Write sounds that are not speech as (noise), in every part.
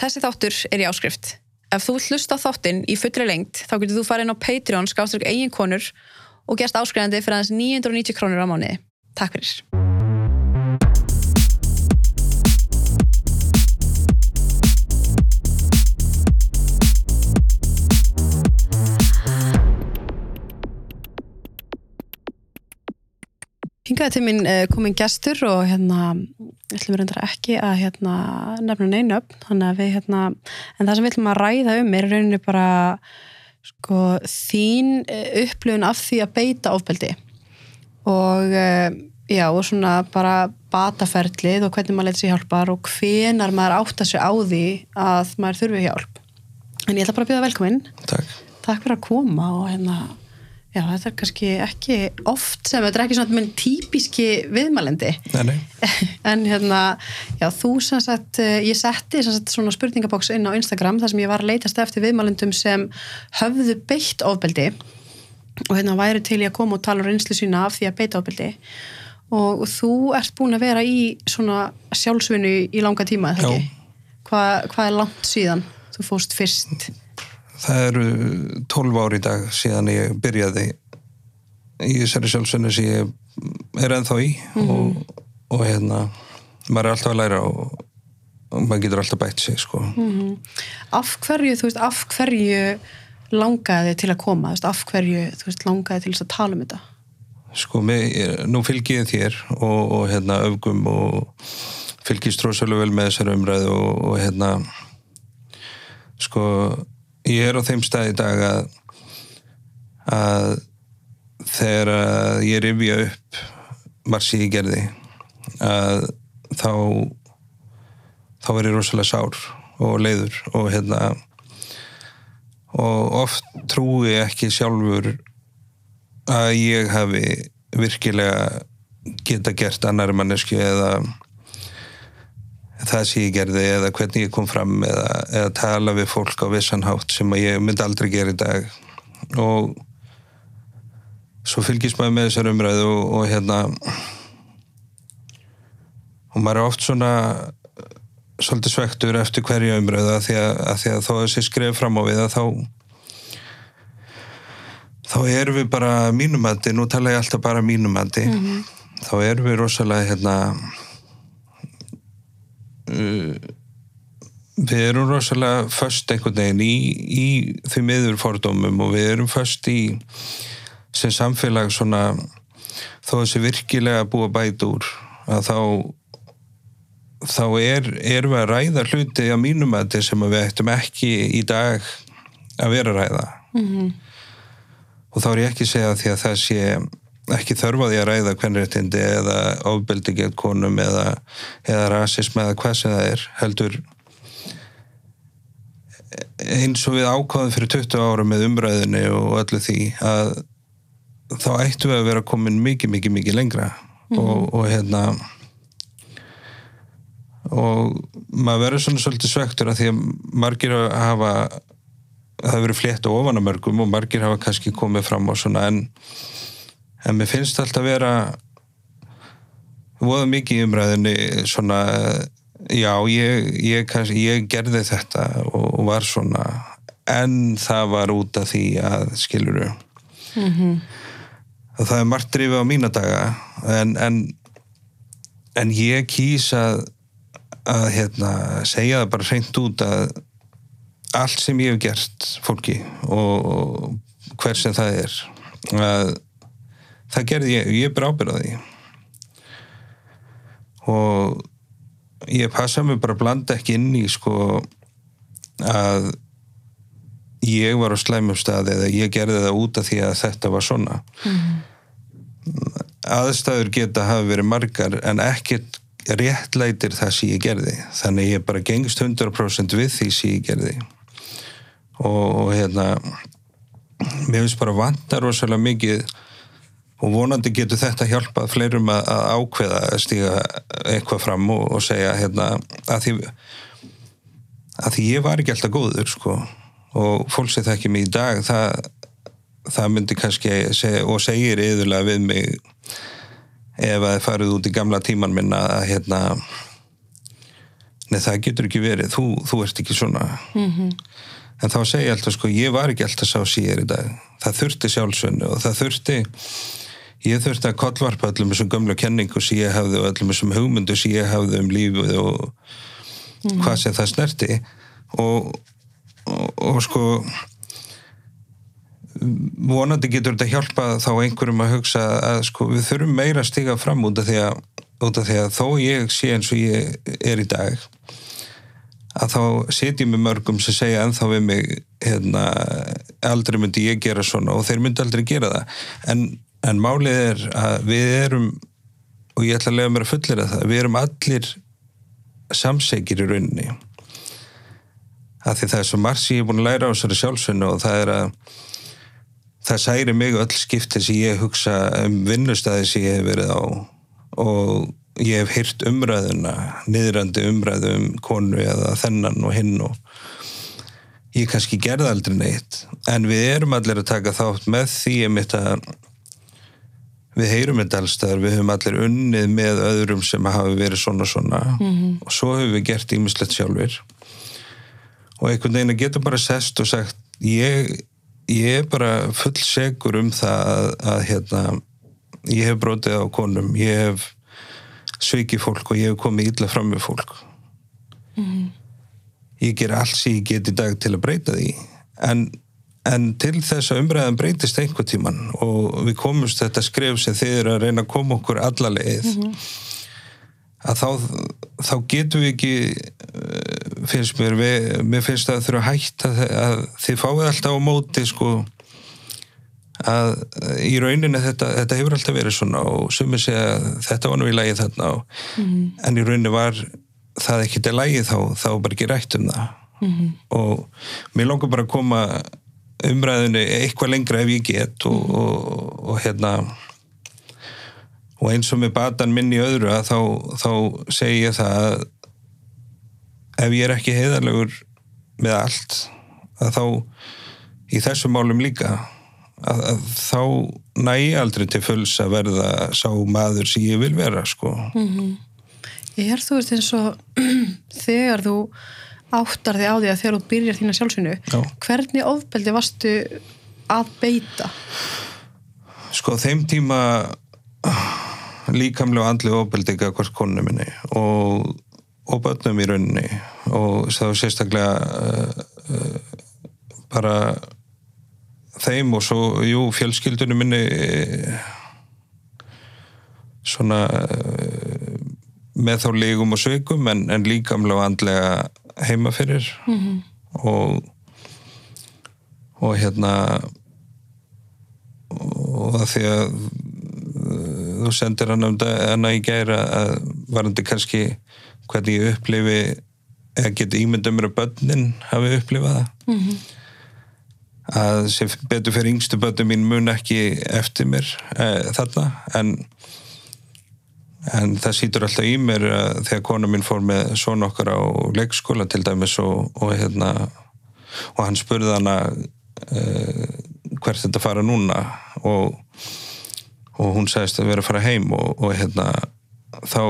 Þessi þáttur er í áskrift. Ef þú hlusta þáttinn í fullri lengt þá getur þú farið inn á Patreon skáströkk eigin konur og gerst áskrifandi fyrir aðeins 990 krónur á mánuði. Takk fyrir. Hingaði til mín uh, komin gestur og hérna, ætlum við reyndar ekki að hérna, nefna neina upp, þannig að við hérna, en það sem við ætlum að ræða um er rauninni bara sko, þín uh, upplifun af því að beita ofbeldi og uh, já, og svona bara bataferlið og hvernig maður leita sér hjálpar og hvenar maður átta sér á því að maður þurfi hjálp. En ég ætla bara að byrja velkominn. Takk. Takk fyrir að koma og hérna Já, þetta er kannski ekki oft sem þetta er ekki svona minn típiski viðmælendi. Nei, nei. (laughs) En hérna, já, þú sem sagt, eh, ég setti sem sagt svona spurningabóks inn á Instagram þar sem ég var að leitast eftir viðmælendum sem höfðu beitt ofbeldi og hérna væri til ég að koma og tala um reynslu sína af því að beita ofbeldi og, þú ert búin að vera í svona sjálfsvinnu í langa tíma, eða ekki? Hva, hvað er langt síðan þú fórst fyrst? Það eru 12 ár í dag síðan ég byrjaði í þessari sjálfsönnu sem ég er ennþá í og, og hérna maður er alltaf að læra og, og maður getur alltaf bætt sig sko. Af hverju, þú veist, af hverju langaði til að koma, veist, af hverju þú veist, langaði til að tala um þetta? Sko, mig, nú fylgi ég þér og, og hérna öfgum og fylgist rosalega vel með þessari umræðu og, og hérna sko, ég er á þeim stað í dag að að þegar að ég rifja upp margt ég gerði að þá þá er ég rosalega sár og leiður og hérna og oft trúi ekki sjálfur að ég hafi virkilega geta gert annari mannesku eða það sem ég gerði eða hvernig ég kom fram eða, eða tala við fólk á vissan hátt sem ég myndi aldrei gera í dag. Og svo fylgist maður með þessar umræðu og, og hérna og maður er oft svona svolítið svektur eftir hverja umræðu að því að, að, því að þó að þessi skref fram á við að þá þá erum við bara mínumandi, nú tala ég alltaf bara mínumandi þá erum við rosalega hérna við erum rosalega föst einhvern veginn í, í því miður fordómum og við erum föst í sem samfélag svona þó þessi virkilega búa bæt úr að þá þá er, erum við að ræða hluti á sem að við ættum ekki í dag að vera að ræða Mhm. og þá er ég ekki að segja því að það sé ekki þörfaði að ræða kvenréttindi eða ofbeldi gegn konum eða, eða rasism eða hvað sem það er heldur eins og við ákváðum fyrir 20 ára með umræðinni og öllu því að þá ættum við að vera komin mikið, mikið, mikið lengra. Og, og hérna og maður verður svona svolítið svektur að því að margir hafa það hefur verið flétt ofan að mörgum og margir hafa kannski komið fram á svona en, en mér finnst alltaf vera voða mikið í umræðinni svona já, ég, ég, kannski, ég gerði þetta og, var svona en það var út af því að skiluru að það er margt drifið á mína daga en, en en ég kýs að að hérna, segja það bara hreint út að allt sem ég hef gert fólki og, og hver sem það er að það gerði ég, ég bara ábyrð á því. Og ég passa mig bara að blanda ekki inn í sko að ég var á slæmum staði eða ég gerði það út af því að þetta var svona. Aðstæður geta hafa verið margar en ekkert réttlætir það sem ég gerði. Þannig ég bara gengst 100% við því sem ég gerði. Og, og hérna mér finnst bara vantar rosalega mikið og vonandi getur þetta hjálpað fleirum að, að ákveða að stíga eitthvað fram og, og segja hérna að því að því ég var ekki alltaf góður sko. Og fólk sem þekki mig í dag það, það myndi kannski segja, og segir yðurlega við mig ef að það farið út í gamla tíman minna að hérna nei það getur ekki verið, þú, þú ert ekki svona. -hmm. en þá segi ég alltaf sko, ég var ekki alltaf sá síðar í dag. Það þurfti sjálfsönnu og það þurfti ég þurfti að kollvarpa öllum þessum gömlu kenningu sem ég hafði og öllum þessum hugmyndu sem ég hafði um lífið og hvað sem það snerti. Og, og, og sko vonandi getur þetta hjálpa þá einhverjum að hugsa að sko við þurfum meira að stiga fram út af því að, út af því að þó ég sé eins og ég er í dag að þá setjum við mörgum sem segja ennþá við mig hérna, aldrei myndi ég gera svona og þeir myndi aldrei gera það. En, en málið er að við erum og ég ætla að lega mér að fullera það við erum allir samsegir í rauninni. Að því það er svo margt sem ég er búin að læra á þessari sjálfsvinnu og það er að það særi mig öll skiptir sem ég hugsa um vinnustæði sem ég hef verið á. Og ég hef hýrt umræðuna niðrandi umræðu um konu eða þennan og hinn og ég kannski gerði aldrei neitt. En við erum allir að taka þátt með því að við heyrum þetta allstaðar, við höfum allir unnið með öðrum sem hafa verið svona svona mm -hmm. og svo höfum við gert ímislegt sjálfur og einhvern veginn að geta bara sest og sagt ég ég er bara full segur um það að, að hérna, ég hef brotið á konum, ég hef svikið fólk og ég hef komið illa fram með fólk mm -hmm. ég ger allt sem ég get í dag til að breyta því en, en til þess að umræðan breytist einhver tíman og við komumst þetta skref sem þið eru að reyna að koma okkur alla leið mm -hmm. að þá, þá getum við ekki finnst mér, við, mér finnst að þurfa að hætta að þið fáið alltaf á móti sko að í rauninni þetta, þetta hefur alltaf verið svona og sumið segja að þetta var nú í lægi þarna og, mm -hmm. en í rauninni var það ekki til lægi þá, þá bara ekki rætt um það mm -hmm. og mér langar bara að koma umræðinu eitthvað lengra ef ég get og, og, og hérna og eins og með batan minn í öðru að þá, þá segi ég það að ef ég er ekki heiðarlegur með allt að þá í þessum málum líka að, að þá næ ég aldrei til fulls að verða sá maður sem ég vil vera sko mm -hmm. Ég er þú veist eins og (clears throat) þegar þú áttar þig á því að þegar þú byrjar þína sjálfsvinnu hvernig ofbeldi varstu að beita? Sko þeim tíma líkamlega andlega ofbeldi ekki að hvort konu minni og og börnum í rauninni og þá sérstaklega uh, uh, bara þeim og svo, jú, fjölskyldunum minni svona uh, með þá lígum og sveikum en, en líkamlega andlega heima fyrir mm -hmm. og og hérna og það því að þú sendir hann um það en að ég gæra að varandi kannski hvernig ég upplifi eða geti ímyndum mér að börnin hafi upplifað það mm -hmm. að sem betur fyrir yngstu börnum mín mun ekki eftir mér e, þarna en en það sýtur alltaf í mér að þegar kona mín fór með svona okkar á leikskóla til dæmis og, og hérna og hann spurði hana e, hvert þetta fara núna og og hún sagðist að vera að fara heim og, og hérna þá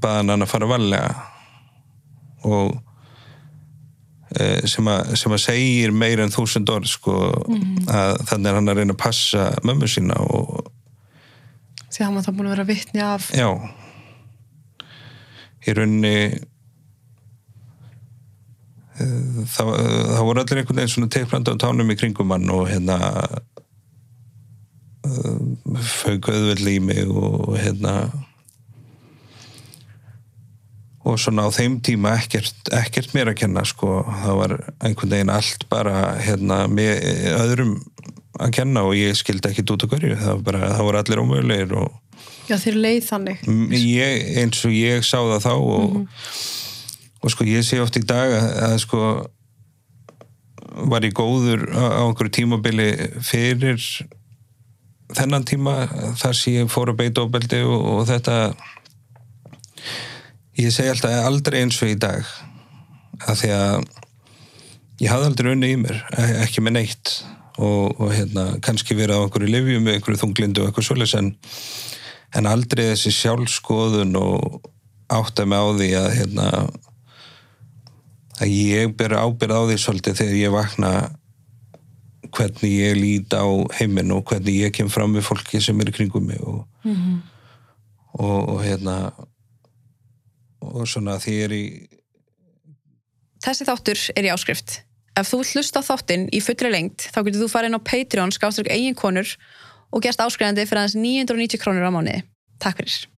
baðan hann að fara valega og e, sem, að, sem að segir meira en þúsund orð sko mm -hmm. að þannig er hann að reyna að passa mömmu sína og því að hann var það búin að vera vittni af já. Í rauninni e, það, það voru allir einhvern veginn svona teikplanda á tánum í kringum hann og hérna e, fauk auðveld í mig og hérna og svona á þeim tíma ekkert, ekkert mér að kenna sko, það var einhvern veginn allt bara hérna með öðrum að kenna og ég skildi ekkert út á hverju, það var bara, það voru allir ómögulegir og Já þeir leið þannig. Ég, eins og ég sá það þá og, mm -hmm. og sko ég sé oft í dag að, að sko var ég góður á, á einhverju tímabili fyrir þennan tíma þar sem ég fór að beita ofbeldi og, og þetta ég segi alltaf aldrei eins og í dag að því að ég hafði aldrei unni í mér e- ekki með neitt og, og hérna, kannski verið á einhverju livjum með einhverju þunglindu og eitthvað svolítið en, en aldrei þessi sjálfskoðun og átt að með á því að hérna, að ég ber ábyrð á því svolítið þegar ég vakna hvernig ég lít á heiminn og hvernig ég kem fram með fólki sem er kringum mig og, og, og hérna og svona því er í Þessi þáttur er í áskrift. Ef þú hlusta þáttinn í fullri lengt, þá getur þú farið inn á Patreon, skáströk eigin konur og gerst áskrifandi fyrir aðeins 990 krónur á mánuði. Takk fyrir.